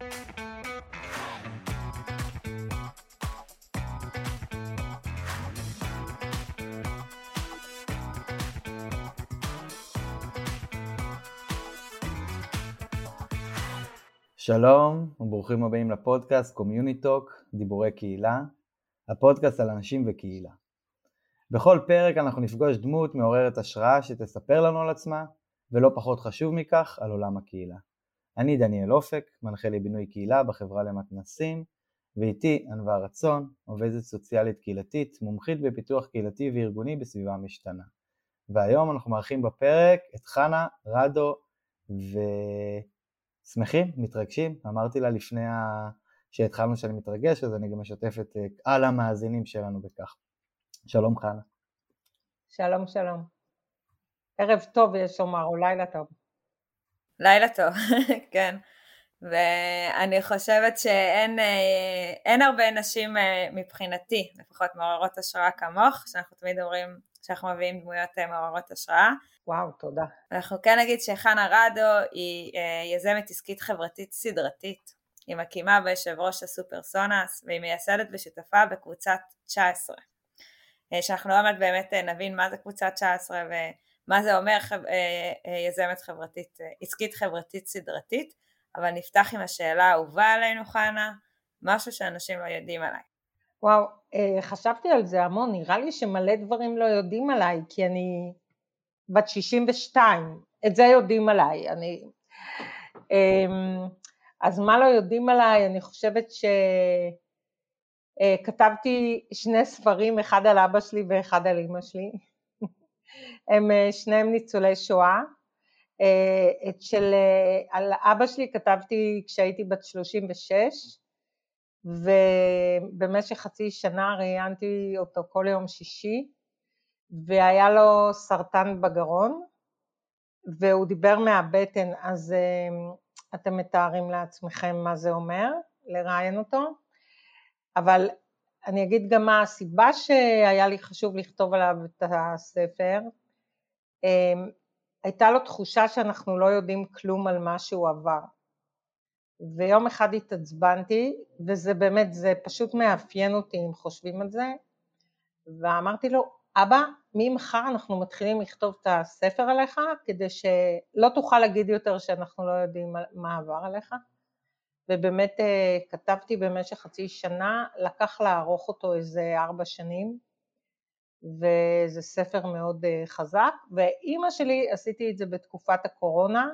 שלום וברוכים הבאים לפודקאסט קומיוניטוק, דיבורי קהילה, הפודקאסט על אנשים וקהילה. בכל פרק אנחנו נפגוש דמות מעוררת השראה שתספר לנו על עצמה, ולא פחות חשוב מכך, על עולם הקהילה. אני דניאל אופק, מנחה לבינוי קהילה בחברה למתנסים, ואיתי ענווה רצון, עובדת סוציאלית קהילתית, מומחית בפיתוח קהילתי וארגוני בסביבה משתנה. והיום אנחנו מארחים בפרק את חנה רדו ו... שמחים, מתרגשים, אמרתי לה לפני ה... שהתחלנו שאני מתרגש, אז אני גם משתף את אה, על המאזינים שלנו בכך. שלום חנה. שלום שלום. ערב טוב יש לומר, או לילה טוב. לילה טוב, כן. ואני חושבת שאין אה, הרבה נשים אה, מבחינתי, לפחות מעוררות השראה כמוך, שאנחנו תמיד אומרים שאנחנו מביאים דמויות מעוררות השראה. וואו, תודה. אנחנו כן נגיד שחנה רדו היא אה, יזמת עסקית חברתית סדרתית. היא מקימה ויושב ראש הסופרסונס והיא מייסדת ושותפה בקבוצת 19. אה, שאנחנו עוד מעט באמת אה, נבין מה זה קבוצת 19 ומה זה אומר יזמת חברתית, עסקית חברתית סדרתית, אבל נפתח עם השאלה האהובה עלינו חנה, משהו שאנשים לא יודעים עליי. וואו, חשבתי על זה המון, נראה לי שמלא דברים לא יודעים עליי, כי אני בת 62, את זה יודעים עליי, אני... אמ, אז מה לא יודעים עליי? אני חושבת שכתבתי אה, שני ספרים, אחד על אבא שלי ואחד על אמא שלי, הם אה, שניהם ניצולי שואה, אה, את של, על אבא שלי כתבתי כשהייתי בת 36, ובמשך חצי שנה ראיינתי אותו כל יום שישי, והיה לו סרטן בגרון, והוא דיבר מהבטן, אז אתם מתארים לעצמכם מה זה אומר, לראיין אותו, אבל אני אגיד גם מה הסיבה שהיה לי חשוב לכתוב עליו את הספר, אמ, הייתה לו תחושה שאנחנו לא יודעים כלום על מה שהוא עבר. ויום אחד התעצבנתי, וזה באמת, זה פשוט מאפיין אותי אם חושבים על זה, ואמרתי לו, אבא, ממחר אנחנו מתחילים לכתוב את הספר עליך, כדי שלא תוכל להגיד יותר שאנחנו לא יודעים מה עבר עליך. ובאמת אה, כתבתי במשך חצי שנה, לקח לערוך אותו איזה ארבע שנים, וזה ספר מאוד אה, חזק, ואימא שלי עשיתי את זה בתקופת הקורונה,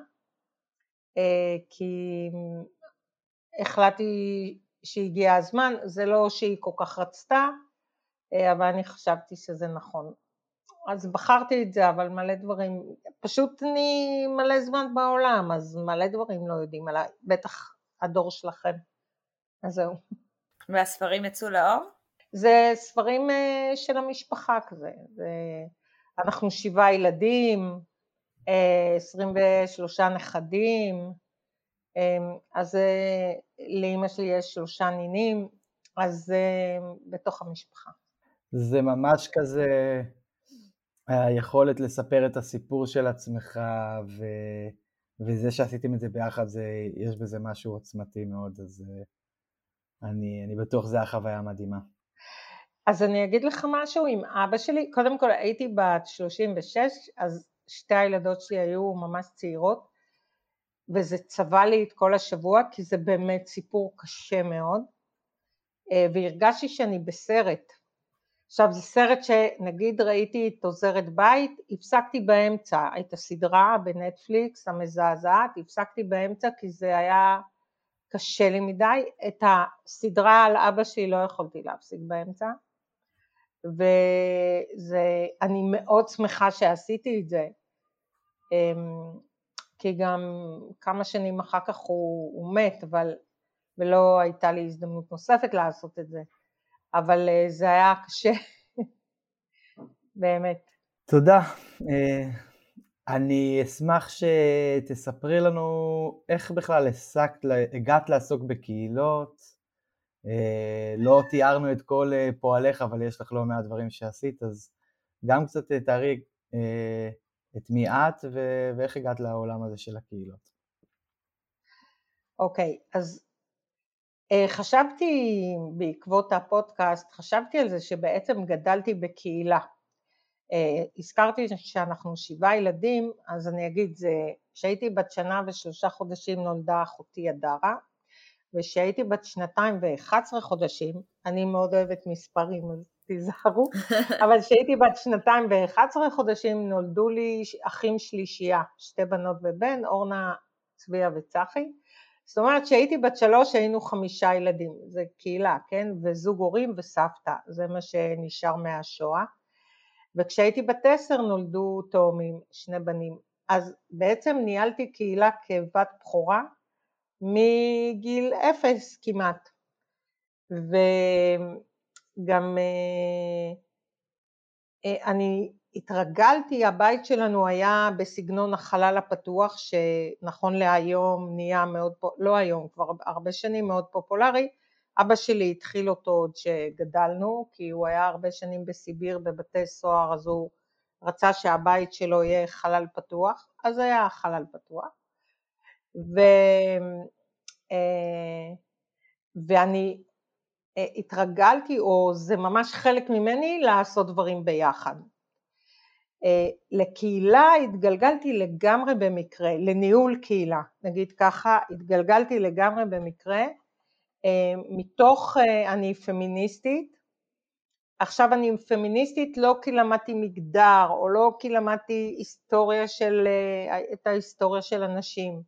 אה, כי החלטתי שהגיע הזמן, זה לא שהיא כל כך רצתה, אבל אני חשבתי שזה נכון. אז בחרתי את זה, אבל מלא דברים, פשוט אני מלא זמן בעולם, אז מלא דברים לא יודעים עליי, בטח הדור שלכם. אז זהו. והספרים יצאו לאור? זה ספרים אה, של המשפחה כזה, זה, אנחנו שבעה ילדים, 23 אה, נכדים, אז לאימא שלי יש שלושה נינים, אז בתוך המשפחה. זה ממש כזה היכולת לספר את הסיפור של עצמך ו... וזה שעשיתם את זה ביחד, זה, יש בזה משהו עוצמתי מאוד, אז אה, אני, אני בטוח זו החוויה המדהימה. אז אני אגיד לך משהו עם אבא שלי, קודם כל הייתי בת 36, אז שתי הילדות שלי היו ממש צעירות, וזה צבע לי את כל השבוע, כי זה באמת סיפור קשה מאוד, אה, והרגשתי שאני בסרט, עכשיו זה סרט שנגיד ראיתי את עוזרת בית, הפסקתי באמצע את הסדרה בנטפליקס המזעזעת, הפסקתי באמצע כי זה היה קשה לי מדי, את הסדרה על אבא שלי לא יכולתי להפסיק באמצע ואני מאוד שמחה שעשיתי את זה אמ, כי גם כמה שנים אחר כך הוא, הוא מת אבל ולא הייתה לי הזדמנות נוספת לעשות את זה אבל אה, זה היה קשה, באמת. תודה. אה, אני אשמח שתספרי לנו איך בכלל הסקת, הגעת לעסוק בקהילות. אה, לא תיארנו את כל פועליך, אבל יש לך לא מעט דברים שעשית, אז גם קצת תארי את מי את ואיך הגעת לעולם הזה של הקהילות. אוקיי, okay, אז חשבתי בעקבות הפודקאסט, חשבתי על זה שבעצם גדלתי בקהילה. הזכרתי שאנחנו שבעה ילדים, אז אני אגיד, זה, כשהייתי בת שנה ושלושה חודשים נולדה אחותי הדרה, וכשהייתי בת שנתיים ואחת עשרה חודשים, אני מאוד אוהבת מספרים אז תיזהרו, אבל כשהייתי בת שנתיים ואחת עשרה חודשים נולדו לי אחים שלישייה, שתי בנות ובן, אורנה, צביה וצחי, זאת אומרת כשהייתי בת שלוש היינו חמישה ילדים, זה קהילה, כן, וזוג הורים וסבתא, זה מה שנשאר מהשואה, וכשהייתי בת עשר נולדו תאומים, שני בנים, אז בעצם ניהלתי קהילה כבת בכורה מגיל אפס כמעט, וגם אה, אה, אני התרגלתי, הבית שלנו היה בסגנון החלל הפתוח שנכון להיום נהיה מאוד, לא היום, כבר הרבה שנים מאוד פופולרי, אבא שלי התחיל אותו עוד שגדלנו, כי הוא היה הרבה שנים בסיביר בבתי סוהר, אז הוא רצה שהבית שלו יהיה חלל פתוח, אז היה חלל פתוח. ו, אה, ואני אה, התרגלתי, או זה ממש חלק ממני, לעשות דברים ביחד. אה, לקהילה התגלגלתי לגמרי במקרה, לניהול קהילה, נגיד ככה, התגלגלתי לגמרי במקרה, מתוך אני פמיניסטית, עכשיו אני פמיניסטית לא כי למדתי מגדר או לא כי למדתי היסטוריה של, את ההיסטוריה של הנשים,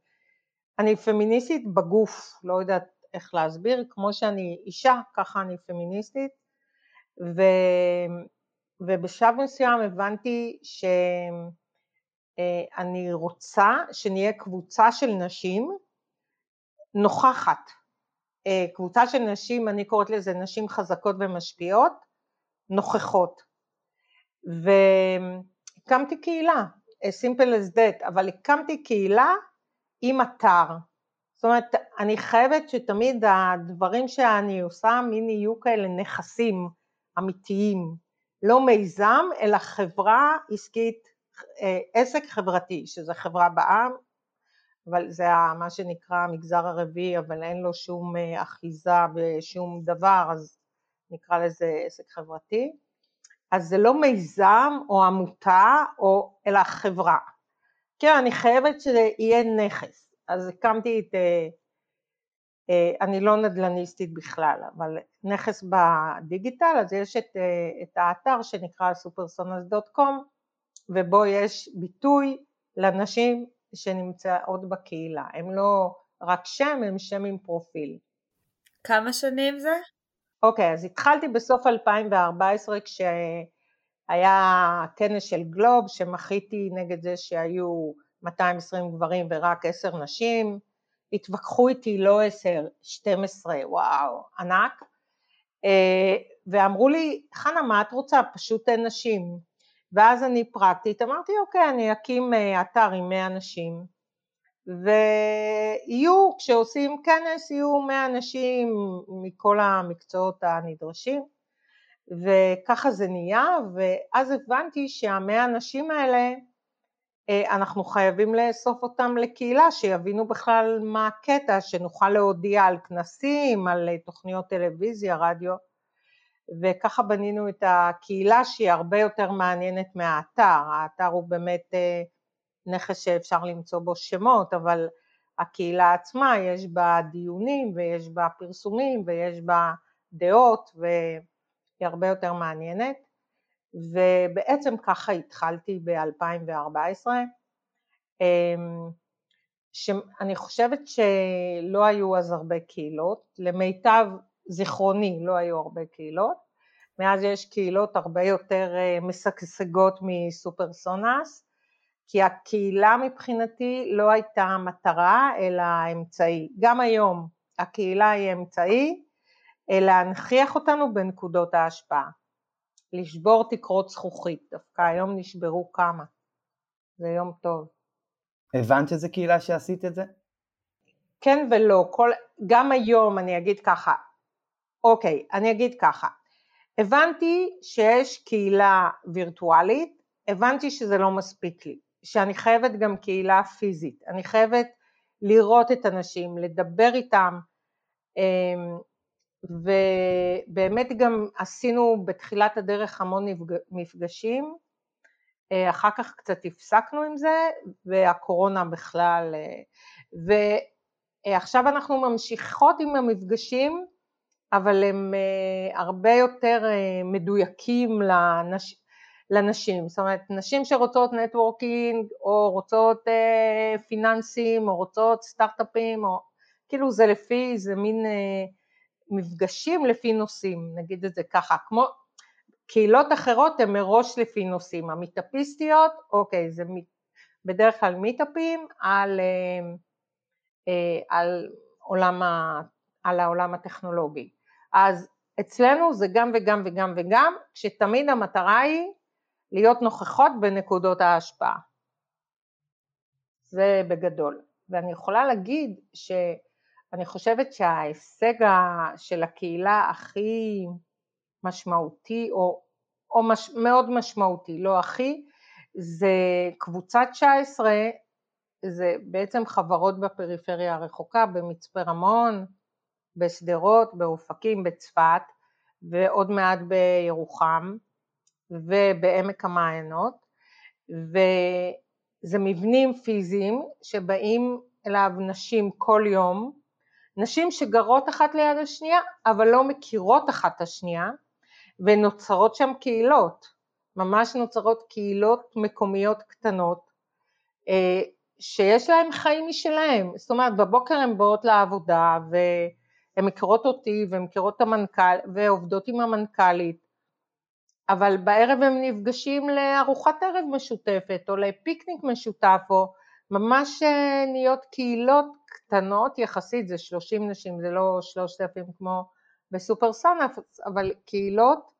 אני פמיניסטית בגוף, לא יודעת איך להסביר, כמו שאני אישה, ככה אני פמיניסטית, ו, ובשלב מסוים הבנתי שאני אה, רוצה שנהיה קבוצה של נשים נוכחת, אה, קבוצה של נשים, אני קוראת לזה נשים חזקות ומשפיעות, נוכחות, והקמתי קהילה, simple as that, אבל הקמתי קהילה עם אתר. זאת אומרת, אני חייבת שתמיד הדברים שאני עושה מין יהיו כאלה נכסים אמיתיים, לא מיזם, אלא חברה עסקית, אה, עסק חברתי, שזה חברה בעם, אבל זה מה שנקרא המגזר הרביעי, אבל אין לו שום אה, אחיזה בשום דבר, אז נקרא לזה עסק חברתי. אז זה לא מיזם או עמותה, או, אלא חברה. כן, אני חייבת שזה יהיה נכס. אז הקמתי את, אה, אני לא נדל"ניסטית בכלל, אבל נכס בדיגיטל, אז יש את, אה, את האתר שנקרא supersonas.com, ובו יש ביטוי לנשים שנמצאות בקהילה. הם לא רק שם, הם שם עם פרופיל. כמה שנים זה? אוקיי, אז התחלתי בסוף 2014 כש... היה כנס של גלוב שמחיתי נגד זה שהיו 220 גברים ורק 10 נשים, התווכחו איתי לא 10, 12, וואו, ענק, אה, ואמרו לי, חנה מה את רוצה? פשוט אין נשים. ואז אני פרקטית, אמרתי אוקיי, אני אקים אה, אתר עם 100 נשים, ויהיו, כשעושים כנס, יהיו 100 נשים מכל המקצועות הנדרשים. וככה זה נהיה, ואז הבנתי שהמאה אנשים האלה, אנחנו חייבים לאסוף אותם לקהילה, שיבינו בכלל מה הקטע, שנוכל להודיע על כנסים, על אה, תוכניות טלוויזיה, רדיו, וככה בנינו את הקהילה שהיא הרבה יותר מעניינת מהאתר, האתר הוא באמת אה, נכס שאפשר למצוא בו שמות, אבל הקהילה עצמה יש בה דיונים ויש בה פרסומים ויש בה דעות ו... היא הרבה יותר מעניינת, ובעצם ככה התחלתי ב-2014, אמ, שאני חושבת שלא היו אז הרבה קהילות, למיטב זיכרוני לא היו הרבה קהילות, מאז יש קהילות הרבה יותר אה, משגשגות מסופרסונס, כי הקהילה מבחינתי לא הייתה מטרה אלא אמצעי, גם היום הקהילה היא אמצעי להנכיח אותנו בנקודות ההשפעה, לשבור תקרות זכוכית, דווקא היום נשברו כמה, זה יום טוב. הבנת שזה קהילה שעשית את זה? כן ולא, כל, גם היום אני אגיד ככה, אוקיי, אני אגיד ככה, הבנתי שיש קהילה וירטואלית, הבנתי שזה לא מספיק לי, שאני חייבת גם קהילה פיזית, אני חייבת לראות את אנשים, לדבר איתם, אמ, ובאמת גם עשינו בתחילת הדרך המון מפגשים, אה, אחר כך קצת הפסקנו עם זה, והקורונה בכלל, ועכשיו אנחנו ממשיכות עם המפגשים, אבל הם הרבה יותר מדויקים לנש... לנשים, זאת אומרת נשים שרוצות נטוורקינג או רוצות אה, פיננסים או רוצות סטארט-אפים או כאילו זה לפי, זה מין אה, מפגשים לפי נושאים, נגיד את זה ככה, כמו קהילות אחרות הן מראש לפי נושאים, המיטאפיסטיות, אוקיי, זה בדרך כלל מיטאפים על, אה, אה, על, ה, על העולם הטכנולוגי, אז אצלנו זה גם וגם וגם וגם, כשתמיד המטרה היא להיות נוכחות בנקודות ההשפעה. זה בגדול. ואני יכולה להגיד שאני חושבת שההישג של הקהילה הכי משמעותי, או, או מש, מאוד משמעותי, לא הכי, זה קבוצת 19, זה בעצם חברות בפריפריה הרחוקה, במצפה רמון, בשדרות, באופקים, בצפת, ועוד מעט בירוחם, ובעמק המעיינות, וזה מבנים פיזיים שבאים אליו נשים כל יום, נשים שגרות אחת ליד השנייה אבל לא מכירות אחת את השנייה ונוצרות שם קהילות, ממש נוצרות קהילות מקומיות קטנות אה, שיש להם חיים משלהם, זאת אומרת בבוקר הן באות לעבודה והן מכירות אותי והן מכירות את המנכ"ל ועובדות עם המנכ"לית אבל בערב הם נפגשים לארוחת ערב משותפת או לפיקניק משותף או ממש אה, נהיות קהילות קטנות יחסית, זה 30 נשים, זה לא 3,000 כמו בסופר סאנף, אבל קהילות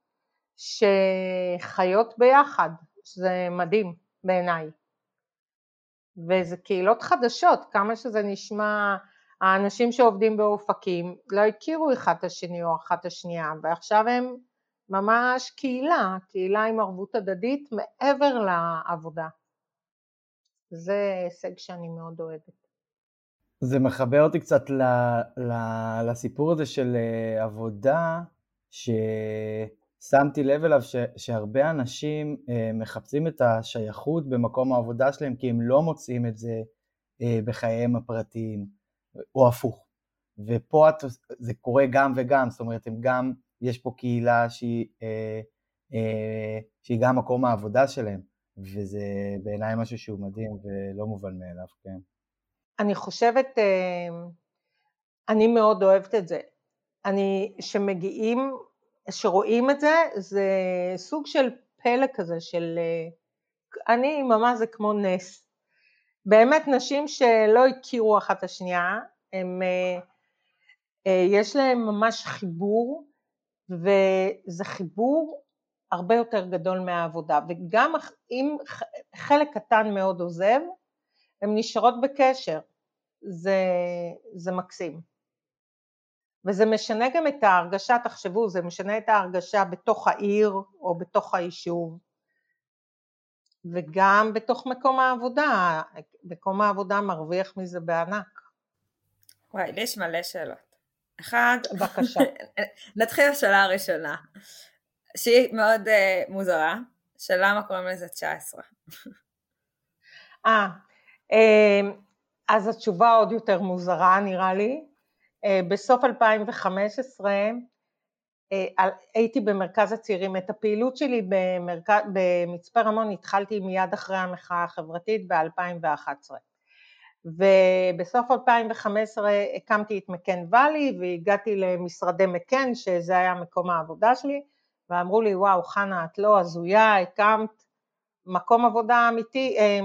שחיות ביחד, שזה מדהים בעיניי. וזה קהילות חדשות, כמה שזה נשמע, האנשים שעובדים באופקים לא הכירו אחד את השני או אחת השנייה, ועכשיו הם ממש קהילה, קהילה עם ערבות הדדית מעבר לעבודה. זה הישג שאני מאוד אוהבת. זה מחבר אותי קצת ל, ל, לסיפור הזה של אה, עבודה, ששמתי לב אליו ש, שהרבה אנשים אה, מחפשים את השייכות במקום העבודה שלהם כי הם לא מוצאים את זה אה, בחייהם הפרטיים, או הפוך. ופה זה קורה גם וגם, זאת אומרת, הם גם יש פה קהילה שהיא, שהיא גם מקום העבודה שלהם, וזה בעיניי משהו שהוא מדהים ולא מובן מאליו, כן. אני חושבת, אה, אני מאוד אוהבת את זה. אני, שמגיעים, שרואים את זה, זה סוג של פלא כזה של, אה, אני ממש זה כמו נס. באמת נשים שלא הכירו אחת את השנייה, הם, אה, יש להם ממש חיבור וזה חיבור הרבה יותר גדול מהעבודה, וגם אם חלק קטן מאוד עוזב, הן נשארות בקשר, זה, זה מקסים. וזה משנה גם את ההרגשה, תחשבו, זה משנה את ההרגשה בתוך העיר או בתוך היישוב, וגם בתוך מקום העבודה, מקום העבודה מרוויח מזה בענק. וואי, לי יש מלא שאלות. אחד, בבקשה. נתחיל בשאלה הראשונה, שהיא מאוד uh, מוזרה, של למה קוראים לזה 19. אה, אז התשובה עוד יותר מוזרה נראה לי. אה, בסוף 2015 אה, הייתי במרכז הצעירים, את הפעילות שלי במרכז, במצפה רמון התחלתי מיד אחרי המחאה החברתית ב-2011. ובסוף 2015 הקמתי את מקן ואלי והגעתי למשרדי מקן שזה היה מקום העבודה שלי ואמרו לי וואו חנה את לא הזויה הקמת מקום עבודה אמיתי, אה,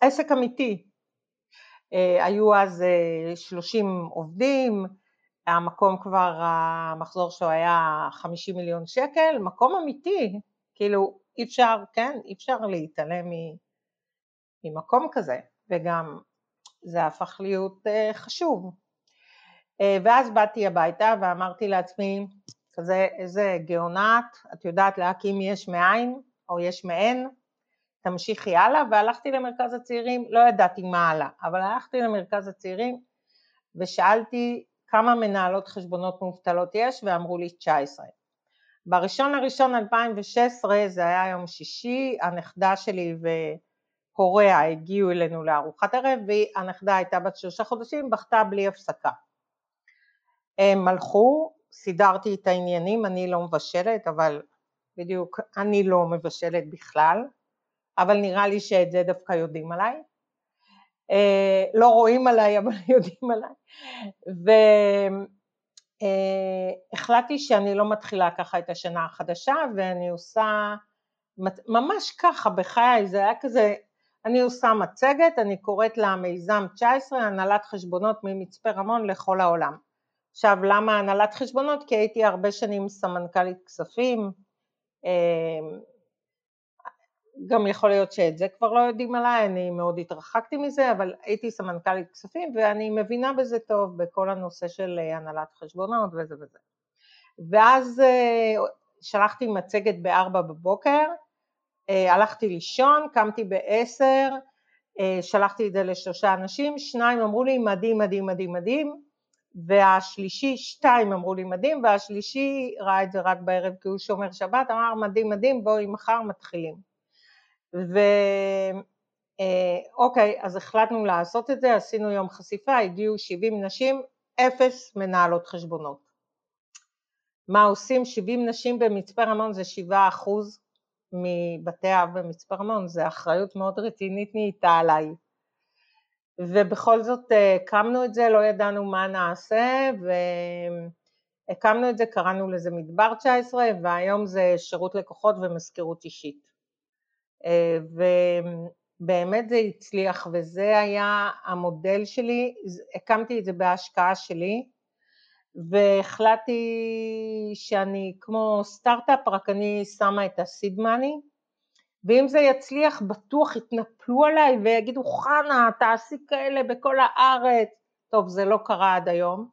עסק אמיתי, אה, היו אז 30 אה, עובדים, המקום כבר המחזור שלו היה 50 מיליון שקל, מקום אמיתי, כאילו אי אפשר, כן, אי אפשר להתעלם ממקום כזה וגם זה הפך להיות אה, חשוב. ואז באתי הביתה ואמרתי לעצמי, כזה איזה גאונת, את יודעת להקים יש מאין או יש מאין, תמשיכי הלאה, והלכתי למרכז הצעירים, לא ידעתי מה הלאה, אבל הלכתי למרכז הצעירים ושאלתי כמה מנהלות חשבונות מובטלות יש ואמרו לי 19. בראשון לראשון 2016 זה היה יום שישי, הנכדה שלי והוריה הגיעו אלינו לארוחת ערב והנכדה הייתה בת שלושה חודשים, בכתה בלי הפסקה. הם הלכו, סידרתי את העניינים, אני לא מבשלת, אבל בדיוק אני לא מבשלת בכלל, אבל נראה לי שאת זה דווקא יודעים עליי. אה, לא רואים עליי אבל יודעים עליי. והחלטתי אה, שאני לא מתחילה ככה את השנה החדשה ואני עושה ממש ככה בחיי, זה היה כזה, אני עושה מצגת, אני קוראת לה מיזם 19, הנהלת חשבונות ממצפה רמון לכל העולם. עכשיו למה הנהלת חשבונות? כי הייתי הרבה שנים סמנכ"לית כספים, אה, גם יכול להיות שאת זה כבר לא יודעים עליי, אני מאוד התרחקתי מזה, אבל הייתי סמנכ"לית כספים ואני מבינה בזה טוב בכל הנושא של אה, הנהלת חשבונות וזה וזה. ואז אה, שלחתי מצגת בארבע בבוקר, הלכתי לישון, קמתי בעשר, שלחתי את זה לשלושה אנשים, שניים אמרו לי מדהים מדהים מדהים מדהים, והשלישי, שתיים אמרו לי מדהים, והשלישי ראה את זה רק בערב כי הוא שומר שבת, אמר מדהים מדהים בואי מחר מתחילים. ואוקיי, אז החלטנו לעשות את זה, עשינו יום חשיפה, הגיעו 70 נשים, אפס מנהלות חשבונות. מה עושים? 70 נשים במצפה רמון זה 7 אחוז מבתי אב במצפה רמון, זה אחריות מאוד רצינית נהייתה עליי. ובכל זאת אה, הקמנו את זה, לא ידענו מה נעשה והקמנו את זה, קראנו לזה מדבר 19 והיום זה שירות לקוחות ומזכירות אישית. ובאמת זה הצליח וזה היה המודל שלי, הקמתי את זה בהשקעה שלי והחלטתי שאני כמו סטארט-אפ רק אני שמה את הסיד מאני ואם זה יצליח בטוח יתנפלו עליי ויגידו חנה תעשי כאלה בכל הארץ, טוב זה לא קרה עד היום,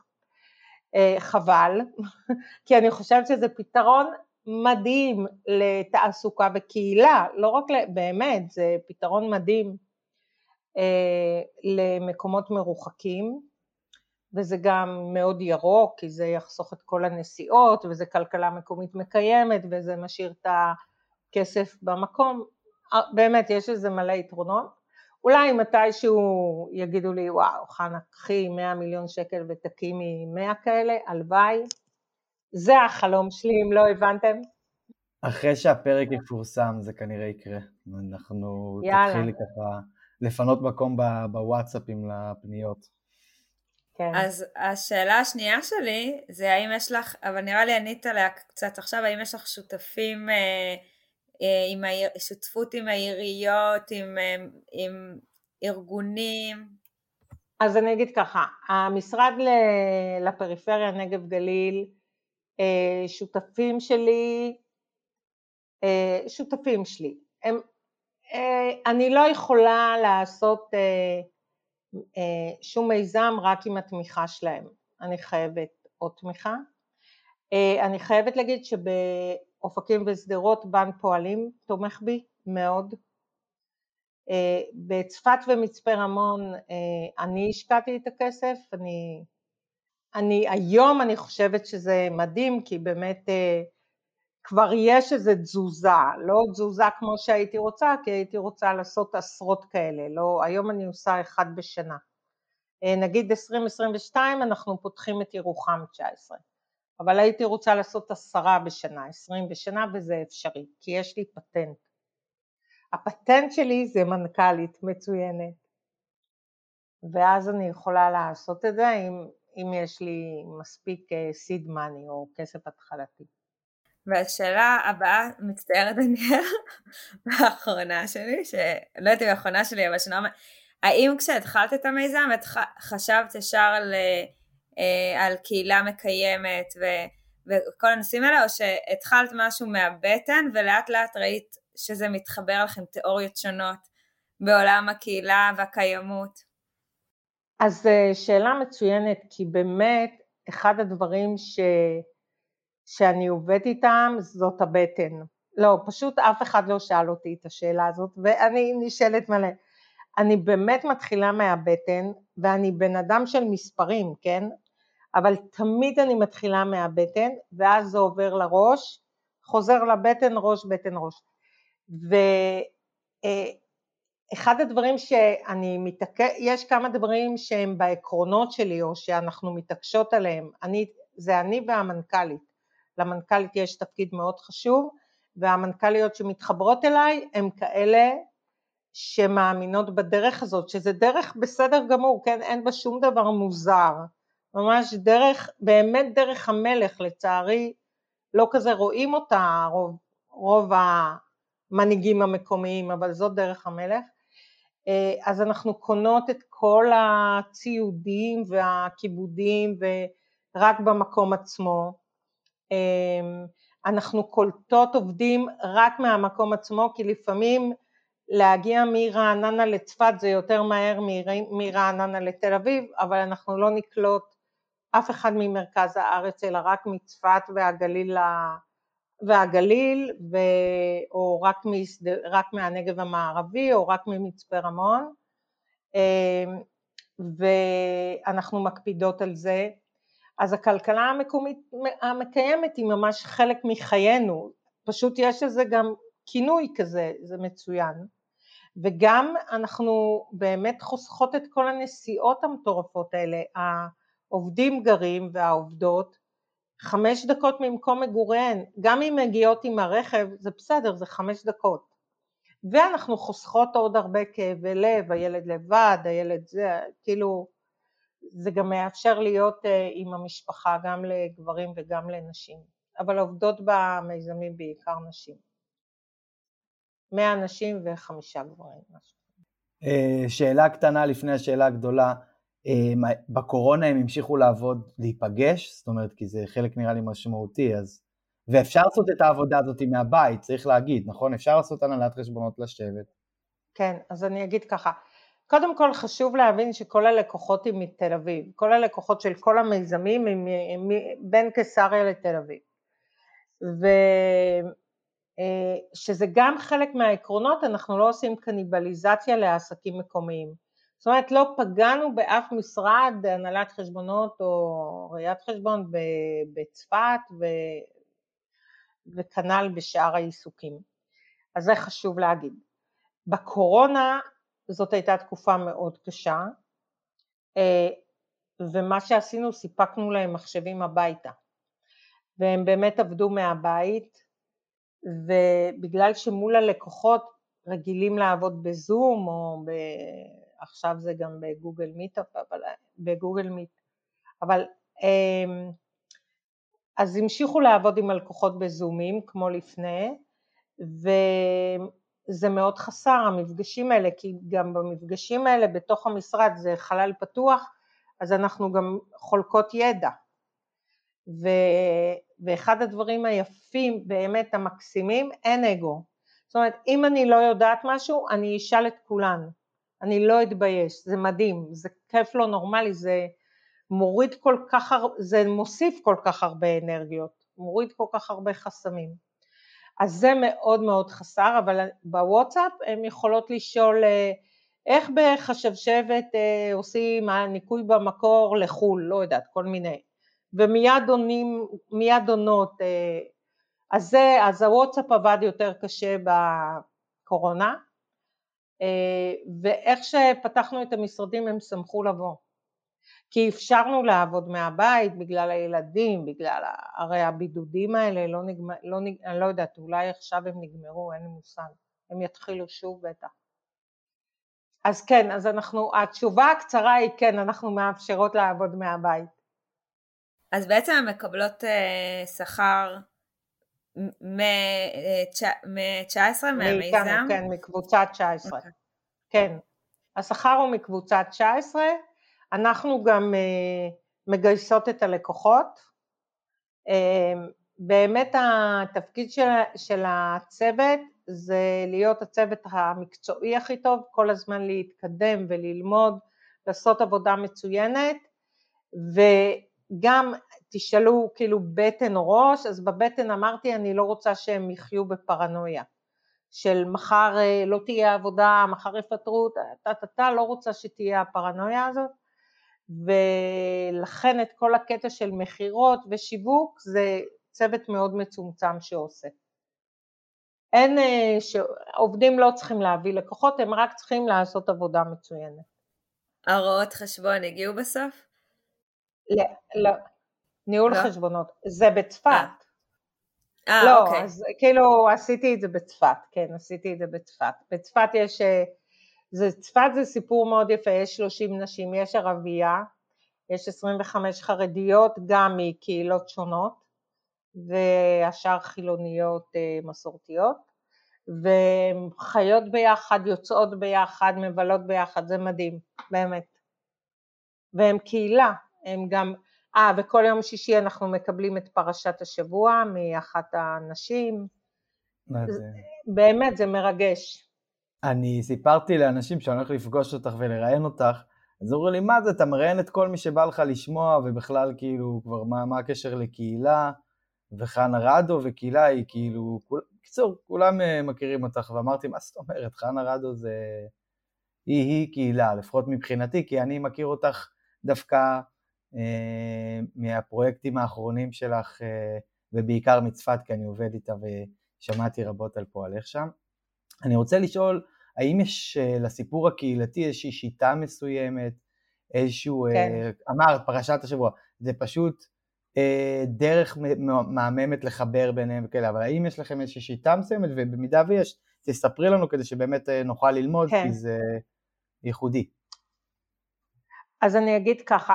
אה, חבל, כי אני חושבת שזה פתרון מדהים לתעסוקה בקהילה, לא רק, באמת, זה פתרון מדהים אה, למקומות מרוחקים, וזה גם מאוד ירוק, כי זה יחסוך את כל הנסיעות, וזה כלכלה מקומית מקיימת, וזה משאיר את הכסף במקום, אה, באמת יש לזה מלא יתרונות. אולי מתישהו יגידו לי, וואו, חנה, קחי 100 מיליון שקל ותקימי 100 כאלה, הלוואי, זה החלום שלי, אם לא הבנתם. אחרי שהפרק יפורסם זה כנראה יקרה. אנחנו יאללה. תתחילי ככה לפנות מקום בוואטסאפים לפניות. כן. אז השאלה השנייה שלי זה האם יש לך, אבל נראה לי ענית עליה קצת עכשיו, האם יש לך שותפים, אה, אה, עם שותפות עם העיריות, עם, אה, עם ארגונים? אז אני אגיד ככה, המשרד לפריפריה נגב גליל שותפים שלי, אה, שותפים שלי, הם, אה, אני לא יכולה לעשות שום מיזם רק עם התמיכה שלהם, אני חייבת עוד תמיכה. אני חייבת להגיד שבאופקים ושדרות בנק פועלים תומך בי מאוד. בצפת ומצפה רמון אני השקעתי את הכסף, אני אני, היום אני חושבת שזה מדהים כי באמת אה, כבר יש איזו תזוזה, לא תזוזה כמו שהייתי רוצה, כי הייתי רוצה לעשות עשרות כאלה, לא, היום אני עושה אחד בשנה. אה, נגיד 2022 אנחנו פותחים את ירוחם 19, אבל הייתי רוצה לעשות עשרה בשנה, עשרים בשנה וזה אפשרי, כי יש לי פטנט. הפטנט שלי זה מנכ"לית מצוינת, ואז אני יכולה לעשות את זה עם אם יש לי מספיק סיד אה, מאני או כסף התחלתי. והשאלה הבאה, מצטערת דניאל, האחרונה שלי, שלא יודעת אם האחרונה שלי, אבל שנורא... האם כשהתחלת את המיזם את חשבת ישר על, אה, על קהילה מקיימת ו, וכל הנושאים האלה, או שהתחלת משהו מהבטן ולאט לאט ראית שזה מתחבר לכם תיאוריות שונות בעולם הקהילה והקיימות? אז אה, שאלה מצוינת, כי באמת אחד הדברים ש... שאני עובדת איתם זאת הבטן. לא, פשוט אף אחד לא שאל אותי את השאלה הזאת, ואני נשאלת מלא. אני באמת מתחילה מהבטן, ואני בן אדם של מספרים, כן? אבל תמיד אני מתחילה מהבטן, ואז זה עובר לראש, חוזר לבטן, ראש, בטן, ראש. ואחד הדברים שאני מתעקש, יש כמה דברים שהם בעקרונות שלי, או שאנחנו מתעקשות עליהם, אני, זה אני והמנכ"לית. למנכ"לית יש תפקיד מאוד חשוב, והמנכ"ליות שמתחברות אליי הם כאלה שמאמינות בדרך הזאת, שזה דרך בסדר גמור, כן, אין בה שום דבר מוזר, ממש דרך, באמת דרך המלך, לצערי לא כזה רואים אותה רוב, רוב המנהיגים המקומיים, אבל זאת דרך המלך. אה, אז אנחנו קונות את כל הציודים והכיבודים ורק במקום עצמו. אה, אנחנו קולטות עובדים רק מהמקום עצמו, כי לפעמים להגיע מרעננה לצפת זה יותר מהר מרעננה לתל אביב, אבל אנחנו לא נקלוט אף אחד ממרכז הארץ אלא רק מצפת והגליל, והגליל ו... או רק, מסד... רק מהנגב המערבי או רק ממצפה רמון. אמ, ואנחנו מקפידות על זה. אז הכלכלה המקומית המקיימת היא ממש חלק מחיינו, פשוט יש לזה גם כינוי כזה, זה מצוין. וגם אנחנו באמת חוסכות את כל הנסיעות המטורפות האלה, העובדים גרים והעובדות חמש דקות ממקום מגוריהן, גם אם מגיעות עם הרכב זה בסדר, זה חמש דקות. ואנחנו חוסכות עוד הרבה כאבי לב, הילד לבד, הילד זה, כאילו זה גם מאפשר להיות אה, עם המשפחה גם לגברים וגם לנשים, אבל עובדות במיזמים בעיקר נשים. מאה נשים וחמישה גברים. אה, שאלה קטנה לפני השאלה הגדולה, בקורונה הם המשיכו לעבוד, להיפגש? זאת אומרת, כי זה חלק נראה לי משמעותי, אז... ואפשר לעשות את העבודה הזאת מהבית, צריך להגיד, נכון? אפשר לעשות הנהלת חשבונות לשבת. כן, אז אני אגיד ככה, קודם כל חשוב להבין שכל הלקוחות הם מתל אביב, כל הלקוחות של כל המיזמים הם, הם בין קיסריה לתל אביב. ושזה אה, גם חלק מהעקרונות, אנחנו לא עושים קניבליזציה לעסקים מקומיים. זאת אומרת לא פגענו באף משרד הנהלת חשבונות או ראיית חשבון בצפת ו... וכנ"ל בשאר העיסוקים. אז זה חשוב להגיד. בקורונה זאת הייתה תקופה מאוד קשה, אה, ומה שעשינו סיפקנו להם מחשבים הביתה, והם באמת עבדו מהבית, ובגלל שמול הלקוחות רגילים לעבוד בזום או ב... עכשיו זה גם בגוגל מיט, אבל בגוגל מיט, אבל אה, אז המשיכו לעבוד עם הלקוחות בזומים כמו לפני, ו... זה מאוד חסר המפגשים האלה, כי גם במפגשים האלה בתוך המשרד זה חלל פתוח, אז אנחנו גם חולקות ידע. ו... ואחד הדברים היפים, באמת המקסימים, אין אגו. זאת אומרת, אם אני לא יודעת משהו, אני אשאל את כולן. אני לא אתבייש, זה מדהים, זה כיף לא נורמלי, זה מוריד כל כך, זה מוסיף כל כך הרבה אנרגיות, מוריד כל כך הרבה חסמים. אז זה מאוד מאוד חסר, אבל בוואטסאפ הן יכולות לשאול אה, איך בחשבשבת אה, עושים ניקוי במקור לחו"ל, לא יודעת, כל מיני, ומיד עונים, מיד עונות, אה, אז זה, אז הוואטסאפ עבד יותר קשה בקורונה, ואיך שפתחנו את המשרדים הם שמחו לבוא. כי אפשרנו לעבוד מהבית בגלל הילדים, בגלל הרי הבידודים האלה, לא נגמר, לא, אני לא יודעת, אולי עכשיו הם נגמרו, אין לי מושג, הם יתחילו שוב בטח. אז כן, אז אנחנו, התשובה הקצרה היא כן, אנחנו מאפשרות לעבוד מהבית. אז בעצם הן מקבלות uh, שכר מ-19 מהמיזם? כן, מקבוצת 19. Okay. אוקיי. כן, השכר הוא מקבוצת 19, אנחנו גם אה, מגייסות את הלקוחות, אה, באמת התפקיד של, של הצוות זה להיות הצוות המקצועי הכי טוב, כל הזמן להתקדם וללמוד, לעשות עבודה מצוינת וגם תשאלו כאילו בטן או ראש, אז בבטן אמרתי אני לא רוצה שהם יחיו בפרנויה של מחר אה, לא תהיה עבודה, מחר יפטרו, טה טה טה, לא רוצה שתהיה הפרנויה הזאת ולכן את כל הקטע של מכירות ושיווק זה צוות מאוד מצומצם שעושה. אין, אה, עובדים לא צריכים להביא לקוחות, הם רק צריכים לעשות עבודה מצוינת. הוראות חשבון הגיעו בסוף? לא, לא. ניהול לא. חשבונות. זה בצפת. אה, לא, אוקיי. אז כאילו עשיתי את זה בצפת, כן, עשיתי את זה בצפת. בצפת יש, אה, זה, צפת זה סיפור מאוד יפה, יש 30 נשים, יש ערבייה, יש 25 חרדיות, גם מקהילות שונות, והשאר חילוניות אה, מסורתיות, והן חיות ביחד, יוצאות ביחד, מבלות ביחד, זה מדהים, באמת. והן קהילה, הם גם, אה, וכל יום שישי אנחנו מקבלים את פרשת השבוע מאחת הנשים. מה זה? באמת, זה מרגש. אני סיפרתי לאנשים שאני הולך לפגוש אותך ולראיין אותך, אז אמרו לי, מה זה, אתה מראיין את כל מי שבא לך לשמוע, ובכלל כאילו, כבר מה, מה הקשר לקהילה, וחנה רדו, וקהילה היא כאילו, בקיצור, כולם אה, מכירים אותך, ואמרתי, מה זאת אומרת, חנה רדו זה... היא-היא קהילה, לפחות מבחינתי, כי אני מכיר אותך דווקא מהפרויקטים האחרונים שלך, אה, ובעיקר מצפת, כי אני עובד איתה ושמעתי רבות על פועלך שם. אני רוצה לשאול, האם יש אה, לסיפור הקהילתי איזושהי שיטה מסוימת, איזשהו, כן. אמרת, פרשת השבוע, זה פשוט דרך מהממת לחבר ביניהם וכאלה, אבל האם יש לכם איזושהי שיטה מסוימת, ובמידה ויש, תספרי לנו כדי שבאמת נוכל ללמוד, כן. כי זה ייחודי. אז אני אגיד ככה,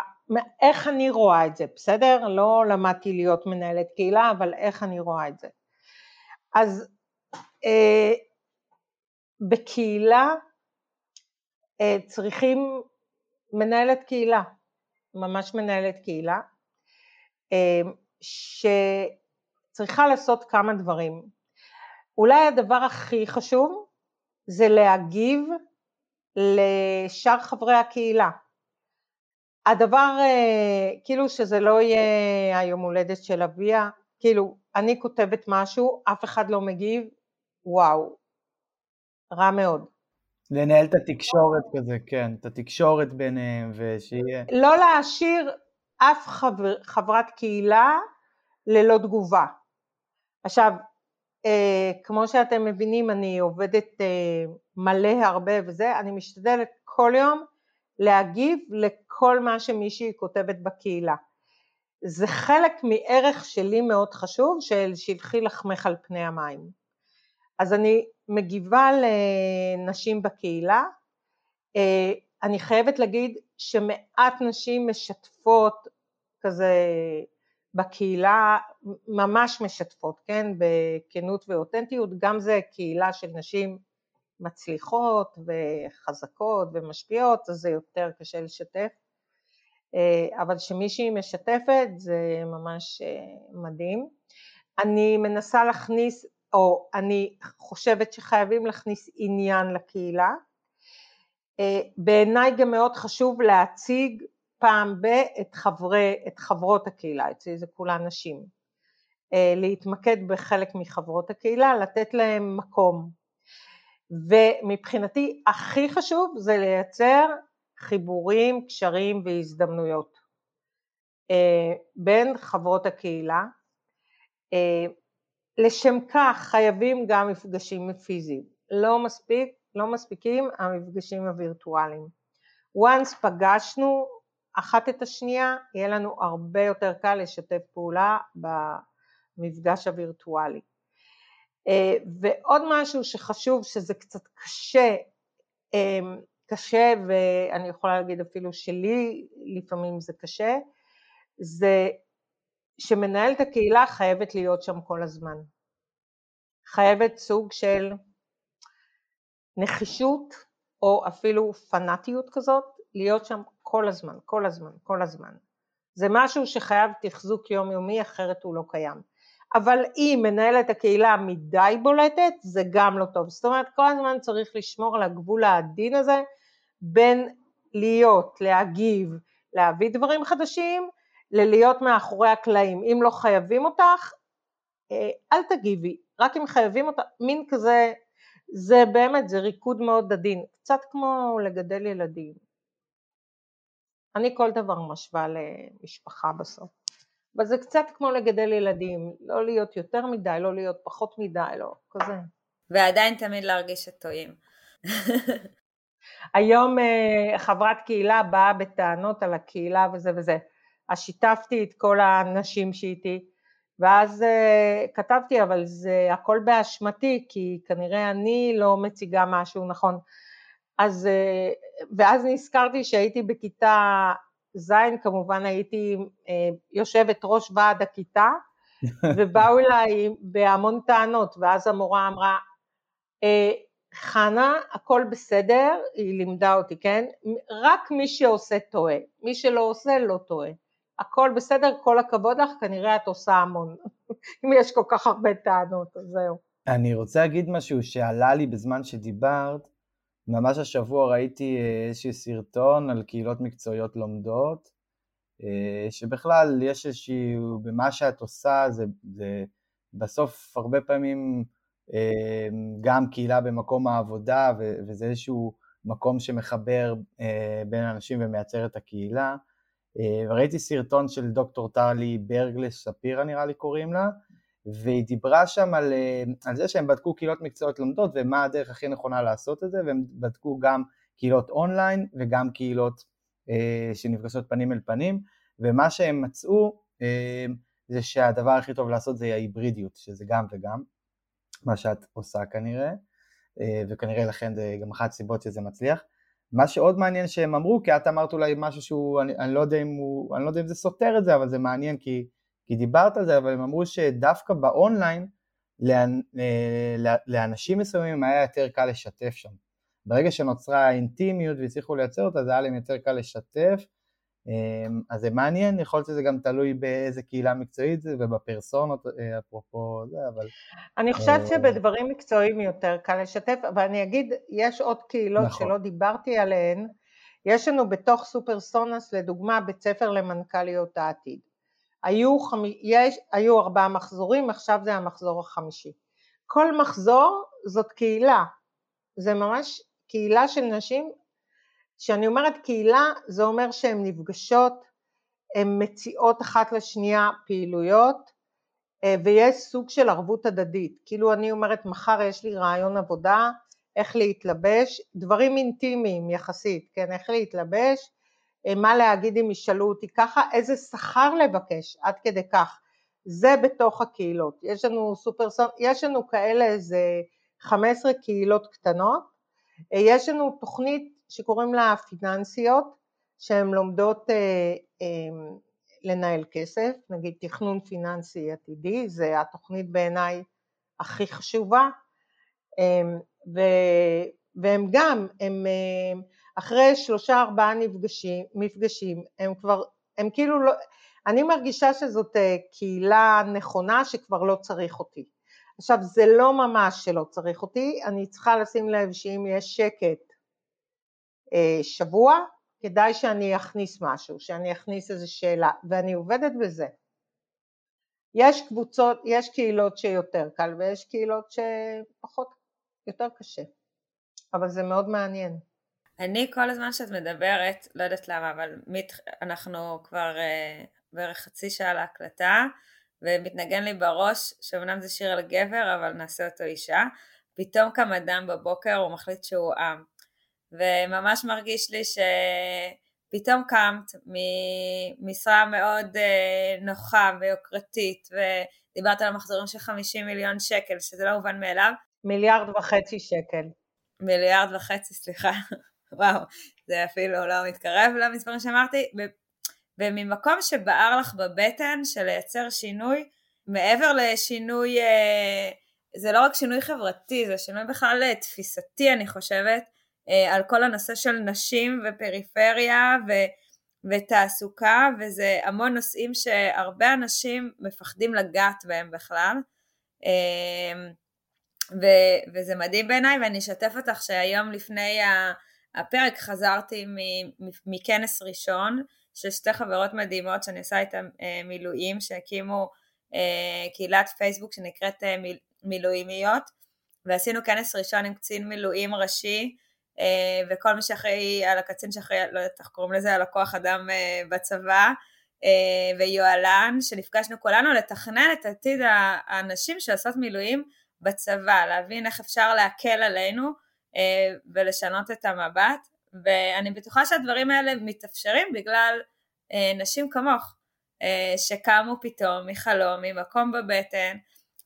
איך אני רואה את זה, בסדר? לא למדתי להיות מנהלת קהילה, אבל איך אני רואה את זה. אז אה, בקהילה אה, צריכים מנהלת קהילה, ממש מנהלת קהילה, אה, שצריכה לעשות כמה דברים. אולי הדבר הכי חשוב זה להגיב לשאר חברי הקהילה. הדבר, אה, כאילו שזה לא יהיה היום הולדת של אביה, כאילו אני כותבת משהו, אף אחד לא מגיב, וואו, רע מאוד. לנהל את התקשורת כזה, כן, את התקשורת ביניהם ושיהיה... לא להשאיר אף חבר, חברת קהילה ללא תגובה. עכשיו, אה, כמו שאתם מבינים, אני עובדת אה, מלא הרבה וזה, אני משתדלת כל יום להגיב לכל מה שמישהי כותבת בקהילה. זה חלק מערך שלי מאוד חשוב של שלחי לחמך על פני המים. אז אני מגיבה לנשים בקהילה, אה, אני חייבת להגיד שמעט נשים משתפות כזה בקהילה, ממש משתפות, כן, בכנות ואותנטיות, גם זה קהילה של נשים מצליחות וחזקות ומשפיעות, אז זה יותר קשה לשתף. אה, אבל כשמישהי משתפת זה ממש אה, מדהים. אני מנסה להכניס, או אני חושבת שחייבים להכניס עניין לקהילה. אה, בעיניי גם מאוד חשוב להציג פעם ב- את, חברי, את חברות הקהילה, אצלי זה כולן נשים. להתמקד בחלק מחברות הקהילה, לתת להם מקום, ומבחינתי הכי חשוב זה לייצר חיבורים, קשרים והזדמנויות אה, בין חברות הקהילה. אה, לשם כך חייבים גם מפגשים פיזיים, לא מספיק, לא מספיקים המפגשים הווירטואליים. once פגשנו אחת את השנייה, יהיה לנו הרבה יותר קל לשתף פעולה במפגש הווירטואלי. אה, ועוד משהו שחשוב שזה קצת קשה, אה, קשה ואני יכולה להגיד אפילו שלי לפעמים זה קשה, זה שמנהלת הקהילה חייבת להיות שם כל הזמן. חייבת סוג של נחישות או אפילו פנאטיות כזאת, להיות שם כל הזמן, כל הזמן, כל הזמן. זה משהו שחייב תחזוק יומיומי אחרת הוא לא קיים. אבל אם מנהלת הקהילה מדי בולטת, זה גם לא טוב. זאת אומרת, כל הזמן צריך לשמור על הגבול העדין הזה בין להיות, להגיב, להביא דברים חדשים, ללהיות מאחורי הקלעים. אם לא חייבים אותך, אה, אל תגיבי, רק אם חייבים אותך, מין כזה, זה באמת, זה ריקוד מאוד עדין, קצת כמו לגדל ילדים. אני כל דבר משווה למשפחה בסוף. אבל זה קצת כמו לגדל ילדים, לא להיות יותר מדי, לא להיות פחות מדי, לא, כזה. ועדיין תמיד להרגיש שטועים. היום אה, חברת קהילה באה בטענות על הקהילה וזה וזה. אז שיתפתי את כל האנשים שאיתי, ואז uh, כתבתי אבל זה הכל באשמתי כי כנראה אני לא מציגה משהו נכון. אז uh, ואז נזכרתי שהייתי בכיתה ז' כמובן הייתי uh, יושבת ראש ועד הכיתה ובאו אליי בהמון טענות ואז המורה אמרה חנה הכל בסדר, היא לימדה אותי, כן? רק מי שעושה טועה, מי שלא עושה לא טועה. הכל בסדר, כל הכבוד לך, כנראה את עושה המון. אם יש כל כך הרבה טענות, אז זהו. אני רוצה להגיד משהו שעלה לי בזמן שדיברת. ממש השבוע ראיתי אה, איזשהו סרטון על קהילות מקצועיות לומדות, אה, שבכלל יש איזשהו, במה שאת עושה, זה, זה בסוף הרבה פעמים אה, גם קהילה במקום העבודה, וזה איזשהו מקום שמחבר בין אנשים ומייצר את הקהילה. וראיתי אה, סרטון של דוקטור טרלי ברגלס ספירה נראה לי קוראים לה, והיא דיברה שם על, אה, על זה שהם בדקו קהילות מקצועיות לומדות ומה הדרך הכי נכונה לעשות את זה, והם בדקו גם קהילות אונליין וגם קהילות אה, שנפגשות פנים אל פנים, ומה שהם מצאו אה, זה שהדבר הכי טוב לעשות זה ההיברידיות, שזה גם וגם, מה שאת עושה כנראה, אה, וכנראה לכן זה גם אחת הסיבות שזה מצליח. מה שעוד מעניין שהם אמרו, כי את אמרת אולי משהו שהוא, אני, אני, לא, יודע הוא, אני לא יודע אם זה סותר את זה, אבל זה מעניין כי, כי דיברת על זה, אבל הם אמרו שדווקא באונליין אה, לאנשים מסוימים היה יותר קל לשתף שם. ברגע שנוצרה האינטימיות והצליחו לייצר אותה, זה היה להם יותר קל לשתף, אמ, אז זה מעניין, יכול להיות שזה גם תלוי באיזה קהילה מקצועית זה ובפרסונות, אה, אפרופו זה, אבל... אני חושבת אה, שבדברים מקצועיים יותר קל לשתף, אבל אני אגיד, יש עוד קהילות נכון. שלא דיברתי עליהן, יש לנו בתוך סופר סונס לדוגמה בית ספר למנכ"ליות העתיד. היו, חמ... יש, היו ארבעה מחזורים, עכשיו זה המחזור החמישי. כל מחזור זאת קהילה, זה ממש קהילה של נשים כשאני אומרת קהילה זה אומר שהן נפגשות, הן מציעות אחת לשנייה פעילויות אה, ויש סוג של ערבות הדדית, כאילו אני אומרת מחר יש לי רעיון עבודה, איך להתלבש, דברים אינטימיים יחסית, כן, איך להתלבש, מה להגיד אם ישאלו אותי ככה, איזה שכר לבקש, עד כדי כך, זה בתוך הקהילות, יש לנו סופרסון, יש לנו כאלה איזה 15 קהילות קטנות, אה, יש לנו תוכנית שקוראים לה פיננסיות, שהן לומדות אה, אה, לנהל כסף, נגיד תכנון פיננסי עתידי, זה התוכנית בעיניי הכי חשובה, אה, ו, והם גם, הם אה, אחרי שלושה ארבעה מפגשים, מפגשים, הם כבר, הם כאילו לא, אני מרגישה שזאת אה, קהילה נכונה שכבר לא צריך אותי. עכשיו זה לא ממש שלא צריך אותי, אני צריכה לשים לב שאם יש שקט אה, שבוע, כדאי שאני אכניס משהו, שאני אכניס איזו שאלה, ואני עובדת בזה. יש קבוצות, יש קהילות שיותר קל ויש קהילות שפחות, יותר קשה, אבל זה מאוד מעניין. אני כל הזמן שאת מדברת, לא יודעת למה, אבל מת, אנחנו כבר uh, בערך חצי שעה להקלטה, ומתנגן לי בראש שאומנם זה שיר על גבר, אבל נעשה אותו אישה. פתאום קם אדם בבוקר, הוא מחליט שהוא עם. וממש מרגיש לי שפתאום קמת ממשרה מאוד אה, נוחה ויוקרתית ודיברת על מחזורים של 50 מיליון שקל שזה לא מובן מאליו. מיליארד וחצי שקל. מיליארד וחצי, סליחה, וואו, זה אפילו לא מתקרב למספרים שאמרתי, וממקום שבער לך בבטן של לייצר שינוי, מעבר לשינוי, אה, זה לא רק שינוי חברתי, זה שינוי בכלל תפיסתי אני חושבת, אה, על כל הנושא של נשים ופריפריה ו, ותעסוקה וזה המון נושאים שהרבה אנשים מפחדים לגעת בהם בכלל. אה, ו, וזה מדהים בעיניי ואני אשתף אותך שהיום לפני הפרק חזרתי מכנס ראשון של שתי חברות מדהימות שאני עושה איתן אה, מילואים שהקימו קהילת פייסבוק שנקראת מילואימיות ועשינו כנס ראשון עם קצין מילואים ראשי וכל מי שאחראי על הקצין שאחראי, לא יודעת איך קוראים לזה, על הכוח אדם בצבא, ויואלן, שנפגשנו כולנו לתכנן את עתיד האנשים שעושות מילואים בצבא, להבין איך אפשר להקל עלינו ולשנות את המבט, ואני בטוחה שהדברים האלה מתאפשרים בגלל נשים כמוך, שקמו פתאום מחלום, ממקום בבטן,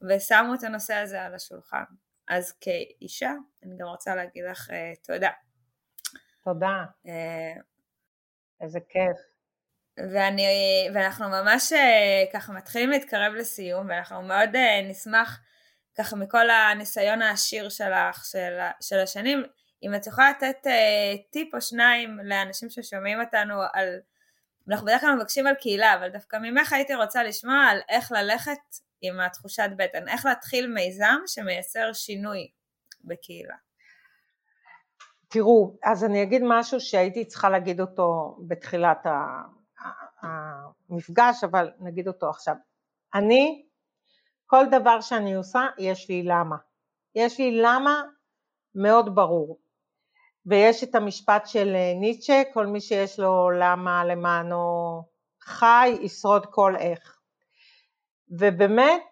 ושמו את הנושא הזה על השולחן. אז כאישה, אני גם רוצה להגיד לך תודה. תודה. איזה כיף. ואני, ואנחנו ממש ככה מתחילים להתקרב לסיום, ואנחנו מאוד נשמח ככה מכל הניסיון העשיר שלך, של, של השנים, אם את יכולה לתת uh, טיפ או שניים לאנשים ששומעים אותנו על, אנחנו בדרך כלל מבקשים על קהילה, אבל דווקא ממך הייתי רוצה לשמוע על איך ללכת עם התחושת בטן, איך להתחיל מיזם שמייצר שינוי בקהילה. תראו, אז אני אגיד משהו שהייתי צריכה להגיד אותו בתחילת המפגש, אבל נגיד אותו עכשיו. אני, כל דבר שאני עושה, יש לי למה. יש לי למה מאוד ברור. ויש את המשפט של ניטשה, כל מי שיש לו למה למענו חי, ישרוד כל איך. ובאמת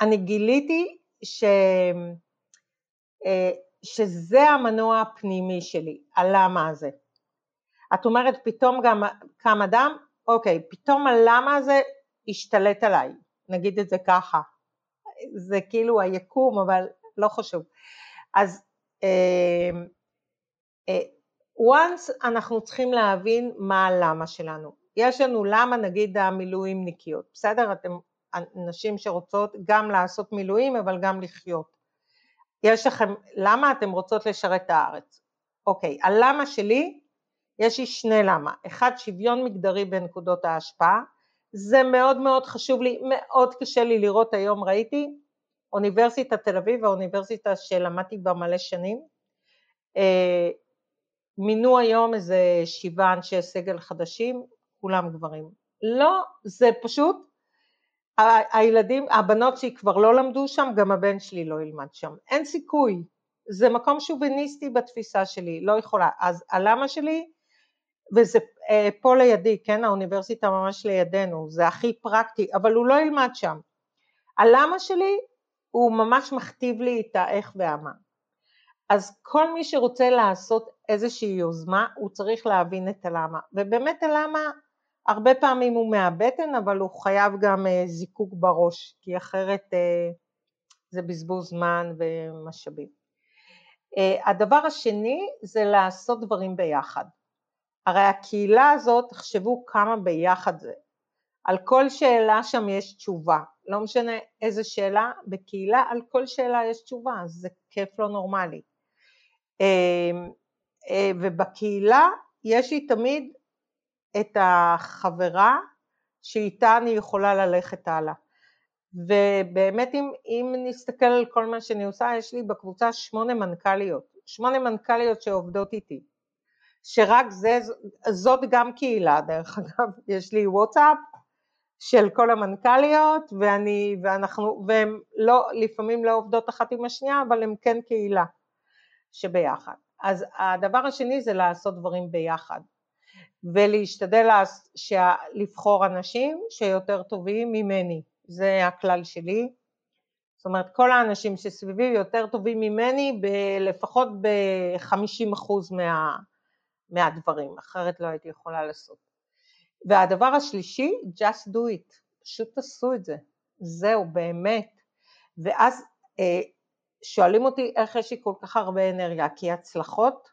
אני גיליתי ש... אה, שזה המנוע הפנימי שלי, הלמה הזה. את אומרת פתאום גם קם אדם, אוקיי, פתאום הלמה הזה השתלט עליי, נגיד את זה ככה. זה כאילו היקום, אבל לא חשוב. אז אה, אה, once אנחנו צריכים להבין מה הלמה שלנו. יש לנו למה נגיד המילואימניקיות, בסדר? אתם נשים שרוצות גם לעשות מילואים אבל גם לחיות. יש לכם, למה אתן רוצות לשרת את הארץ? אוקיי, הלמה שלי, יש לי שני למה, אחד שוויון מגדרי בנקודות ההשפעה, זה מאוד מאוד חשוב לי, מאוד קשה לי לראות היום, ראיתי, אוניברסיטת תל אביב, האוניברסיטה שלמדתי בה מלא שנים, אה, מינו היום איזה שבעה אנשי סגל חדשים, כולם גברים. לא, זה פשוט הילדים, הבנות שלי כבר לא למדו שם, גם הבן שלי לא ילמד שם, אין סיכוי, זה מקום שוביניסטי בתפיסה שלי, לא יכולה, אז הלמה שלי, וזה אה, פה לידי, כן, האוניברסיטה ממש לידינו, זה הכי פרקטי, אבל הוא לא ילמד שם. הלמה שלי הוא ממש מכתיב לי את האיך והמה. אז כל מי שרוצה לעשות איזושהי יוזמה, הוא צריך להבין את הלמה, ובאמת הלמה הרבה פעמים הוא מהבטן אבל הוא חייב גם אה, זיקוק בראש כי אחרת אה, זה בזבוז זמן ומשאבים. אה, הדבר השני זה לעשות דברים ביחד. הרי הקהילה הזאת, תחשבו כמה ביחד זה. על כל שאלה שם יש תשובה, לא משנה איזה שאלה, בקהילה על כל שאלה יש תשובה, אז זה כיף לא נורמלי. ובקהילה יש לי תמיד את החברה שאיתה אני יכולה ללכת הלאה. ובאמת אם, אם נסתכל על כל מה שאני עושה, יש לי בקבוצה שמונה מנכ"ליות, שמונה מנכ"ליות שעובדות איתי, שרק זה, זאת גם קהילה דרך אגב, יש לי וואטסאפ של כל המנכ"ליות ואני, ואנחנו, והן לא, לפעמים לא עובדות אחת עם השנייה, אבל הן כן קהילה שביחד. אז הדבר השני זה לעשות דברים ביחד. ולהשתדל לבחור אנשים שיותר טובים ממני, זה הכלל שלי, זאת אומרת כל האנשים שסביבי יותר טובים ממני ב- לפחות ב-50% מה, מהדברים, אחרת לא הייתי יכולה לעשות. והדבר השלישי, just do it, פשוט תעשו את זה, זהו באמת. ואז אה, שואלים אותי איך יש לי כל כך הרבה אנרגיה, כי הצלחות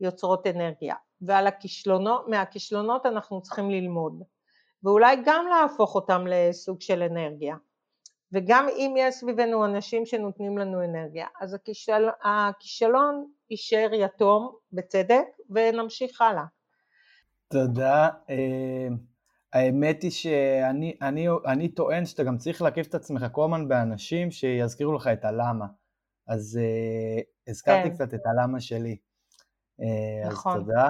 יוצרות אנרגיה. ועל הכישלונות, מהכישלונות אנחנו צריכים ללמוד, ואולי גם להפוך אותם לסוג של אנרגיה. וגם אם יש סביבנו אנשים שנותנים לנו אנרגיה, אז הכישל, הכישלון יישאר יתום בצדק ונמשיך הלאה. תודה. אה, האמת היא שאני אני, אני טוען שאתה גם צריך להקיף את עצמך כל הזמן באנשים שיזכירו לך את הלמה. אז uh, הזכרתי כן. קצת את הלמה שלי. Uh, נכון. אז תודה.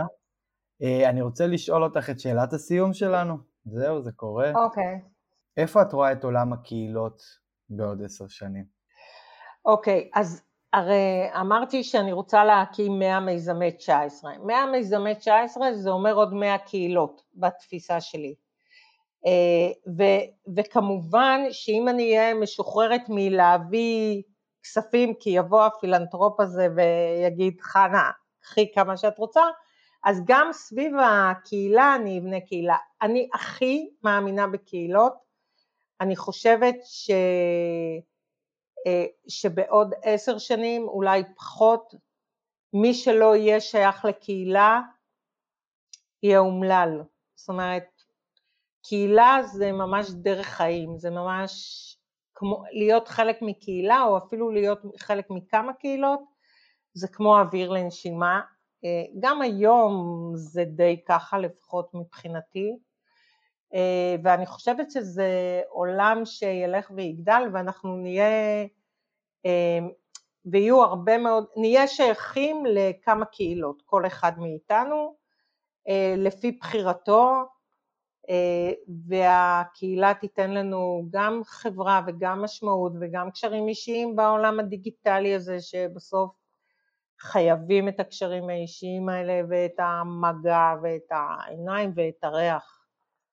אה, אני רוצה לשאול אותך את שאלת הסיום שלנו. זהו, זה קורה. אוקיי. איפה את רואה את עולם הקהילות בעוד עשר שנים? אוקיי, okay, אז הרי אמרתי שאני רוצה להקים 100 מיזמי 19. 100 מיזמי 19 זה אומר עוד 100 קהילות בתפיסה שלי. אה, ו, וכמובן שאם אני אהיה משוחררת מלהביא כספים כי יבוא הפילנטרופ הזה ויגיד חנה קחי כמה שאת רוצה, אז גם סביב הקהילה אני אבנה קהילה. אני הכי מאמינה בקהילות, אני חושבת ש... אה, שבעוד עשר שנים, אולי פחות, מי שלא יהיה שייך לקהילה יהיה אומלל. זאת אומרת, קהילה זה ממש דרך חיים, זה ממש כמו להיות חלק מקהילה או אפילו להיות חלק מכמה קהילות, זה כמו אוויר לנשימה. אה, גם היום זה די ככה לפחות מבחינתי, ואני חושבת שזה עולם שילך ויגדל ואנחנו נהיה, אה, ויהיו הרבה מאוד, נהיה שייכים לכמה קהילות, כל אחד מאיתנו, לפי בחירתו, והקהילה תיתן לנו גם חברה וגם משמעות וגם קשרים אישיים בעולם הדיגיטלי הזה שבסוף חייבים את הקשרים האישיים האלה ואת המגע ואת העיניים ואת הריח.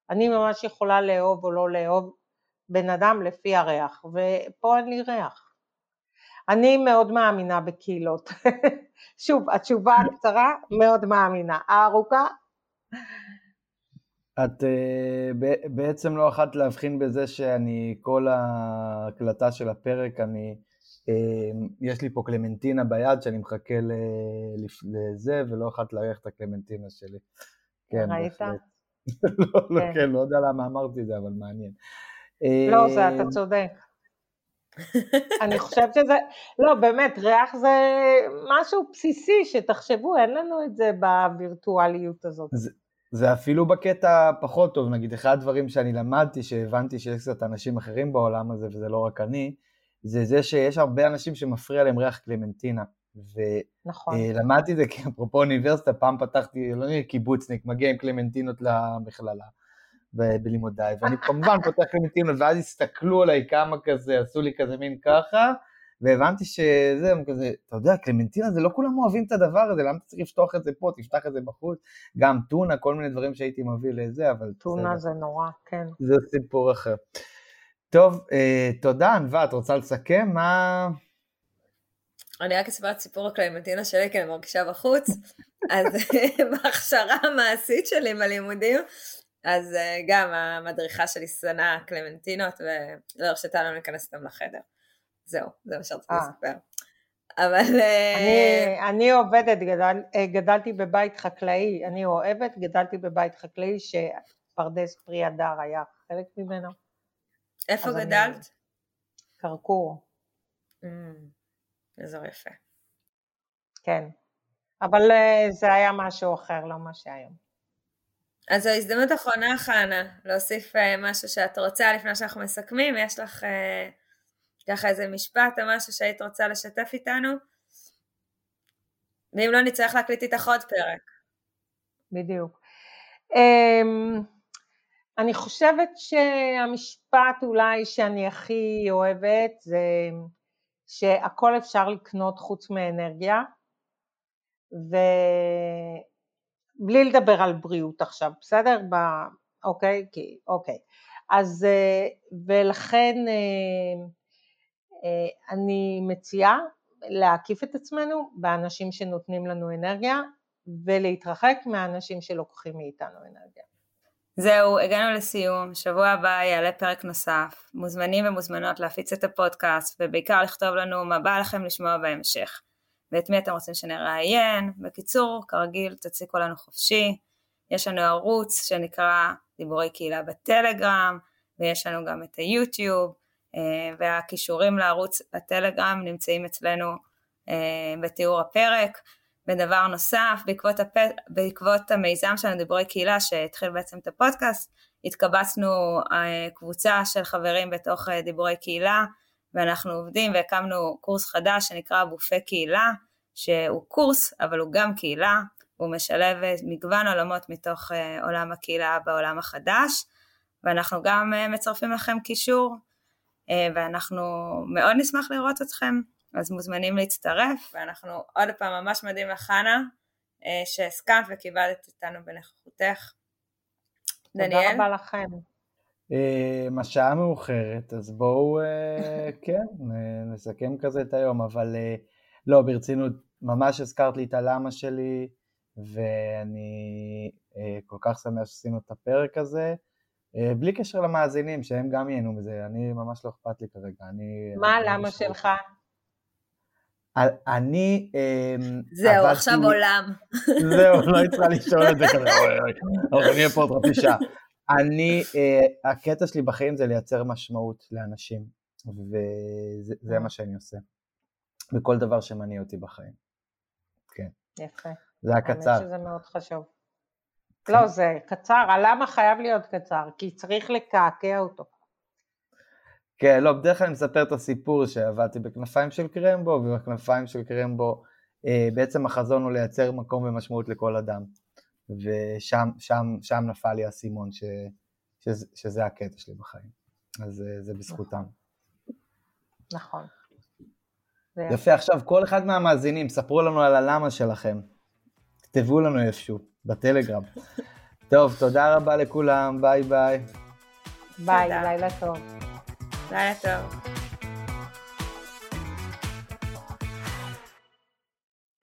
אני ממש יכולה לאהוב או לא לאהוב בן אדם לפי הריח, ופה אין לי ריח. אני מאוד מאמינה בקהילות. שוב, התשובה הקצרה, מאוד מאמינה. הארוכה? את uh, בעצם לא יכולת להבחין בזה שאני, כל ההקלטה של הפרק, אני אמ, יש לי פה קלמנטינה ביד שאני מחכה לזה, ולא יכולת להריח את הקלמנטינה שלי. כן, ראית? לא, לא, כן. כן, לא יודע למה אמרתי את זה, אבל מעניין. לא, זה אתה אמ, צודק. אני חושבת שזה, לא באמת, ריח זה משהו בסיסי, שתחשבו, אין לנו את זה בווירטואליות הזאת. זה, זה אפילו בקטע פחות טוב, נגיד אחד הדברים שאני למדתי, שהבנתי שיש קצת אנשים אחרים בעולם הזה, וזה לא רק אני, זה זה שיש הרבה אנשים שמפריע להם ריח קלמנטינה. נכון. ולמדתי את זה כי אפרופו אוניברסיטה, פעם פתחתי, לא נראה קיבוצניק, מגיע עם קלמנטינות למכללה ב- בלימודיי, ואני כמובן פותח קלמנטינות, ואז הסתכלו עליי כמה כזה, עשו לי כזה מין ככה, והבנתי שזה, כזה, אתה יודע, קלמנטינה זה לא כולם אוהבים את הדבר הזה, למה אתה צריך לפתוח את זה פה, תפתח את זה בחוץ, גם טונה, כל מיני דברים שהייתי מביא לזה, אבל... טונה זה נורא, כן. זה סיפור אחר. טוב, אה, תודה, ענווה, את רוצה לסכם? מה... אני רק אספר את סיפור הקלמנטינה שלי, כי אני מרגישה בחוץ. אז בהכשרה המעשית שלי בלימודים, אז אה, גם המדריכה שלי שנאה קלמנטינות, ולא הרשתה לנו להיכנס איתם לחדר. זהו, זה מה שרציתי אה. לספר. אבל... אה, אני, אני עובדת, גדל, גדלתי בבית חקלאי, אני אוהבת, גדלתי בבית חקלאי שפרדס פרי הדר היה חלק ממנו. איפה גדלת? כרכור. Mm, אזור יפה. כן, אבל אה, זה היה משהו אחר, לא מה שהיום. אז ההזדמנות האחרונה, חנה, להוסיף אה, משהו שאת רוצה לפני שאנחנו מסכמים, יש לך אה, ככה איזה משפט או משהו שהיית רוצה לשתף איתנו? ואם לא, נצטרך להקליט איתך עוד פרק. בדיוק. Um, אני חושבת שהמשפט אולי שאני הכי אוהבת זה שהכל אפשר לקנות חוץ מאנרגיה ובלי לדבר על בריאות עכשיו, בסדר? ב... אוקיי? כי, אוקיי. אז ולכן אני מציעה להקיף את עצמנו באנשים שנותנים לנו אנרגיה ולהתרחק מהאנשים שלוקחים מאיתנו אנרגיה. זהו, הגענו לסיום, שבוע הבא יעלה פרק נוסף, מוזמנים ומוזמנות להפיץ את הפודקאסט ובעיקר לכתוב לנו מה בא לכם לשמוע בהמשך. ואת מי אתם רוצים שנראיין, בקיצור, כרגיל תציקו לנו חופשי, יש לנו ערוץ שנקרא דיבורי קהילה בטלגרם ויש לנו גם את היוטיוב אה, והכישורים לערוץ הטלגרם נמצאים אצלנו אה, בתיאור הפרק ודבר נוסף, בעקבות, הפ... בעקבות המיזם שלנו דיבורי קהילה שהתחיל בעצם את הפודקאסט, התקבצנו אה, קבוצה של חברים בתוך אה, דיבורי קהילה ואנחנו עובדים והקמנו קורס חדש שנקרא בופה קהילה, שהוא קורס אבל הוא גם קהילה, הוא משלב אה, מגוון עולמות מתוך עולם הקהילה בעולם החדש ואנחנו גם מצרפים לכם קישור ואנחנו מאוד נשמח לראות אתכם אז מוזמנים להצטרף, ואנחנו עוד פעם ממש מודים לחנה שהסכמת וכיבדת אותנו בנוכחותך. דניאל? תודה רבה לכם. השעה מאוחרת, אז בואו, כן, נסכם כזה את היום, אבל לא, ברצינות, ממש הזכרת לי את הלמה שלי, ואני כל כך שמח שעשינו את הפרק הזה. בלי קשר למאזינים, שהם גם ייהנו מזה, אני ממש לא אכפת לי כרגע. אני, מה הלמה שלך? אני זהו, עבדתי... עכשיו עולם. זהו, לא צריכה לשאול את זה כזה, אוי אוי, אנחנו נהיה פה עוד חצי שעה. אני, uh, הקטע שלי בחיים זה לייצר משמעות לאנשים, וזה מה שאני עושה, בכל דבר שמניע אותי בחיים. כן. יפה. זה היה קצר. האמת שזה מאוד חשוב. לא, זה קצר, הלמה חייב להיות קצר? כי צריך לקעקע אותו. כן, לא, בדרך כלל אני מספר את הסיפור שעבדתי בכנפיים של קרמבו, ובכנפיים של קרמבו אה, בעצם החזון הוא לייצר מקום ומשמעות לכל אדם. ושם שם, שם נפל לי האסימון ש, שזה, שזה הקטע שלי בחיים. אז אה, זה בזכותם. נכון. יפה, עכשיו כל אחד מהמאזינים, ספרו לנו על הלמה שלכם. כתבו לנו איפשהו, בטלגרם. טוב, תודה רבה לכולם, ביי ביי. ביי, לילה טוב. לילה טוב.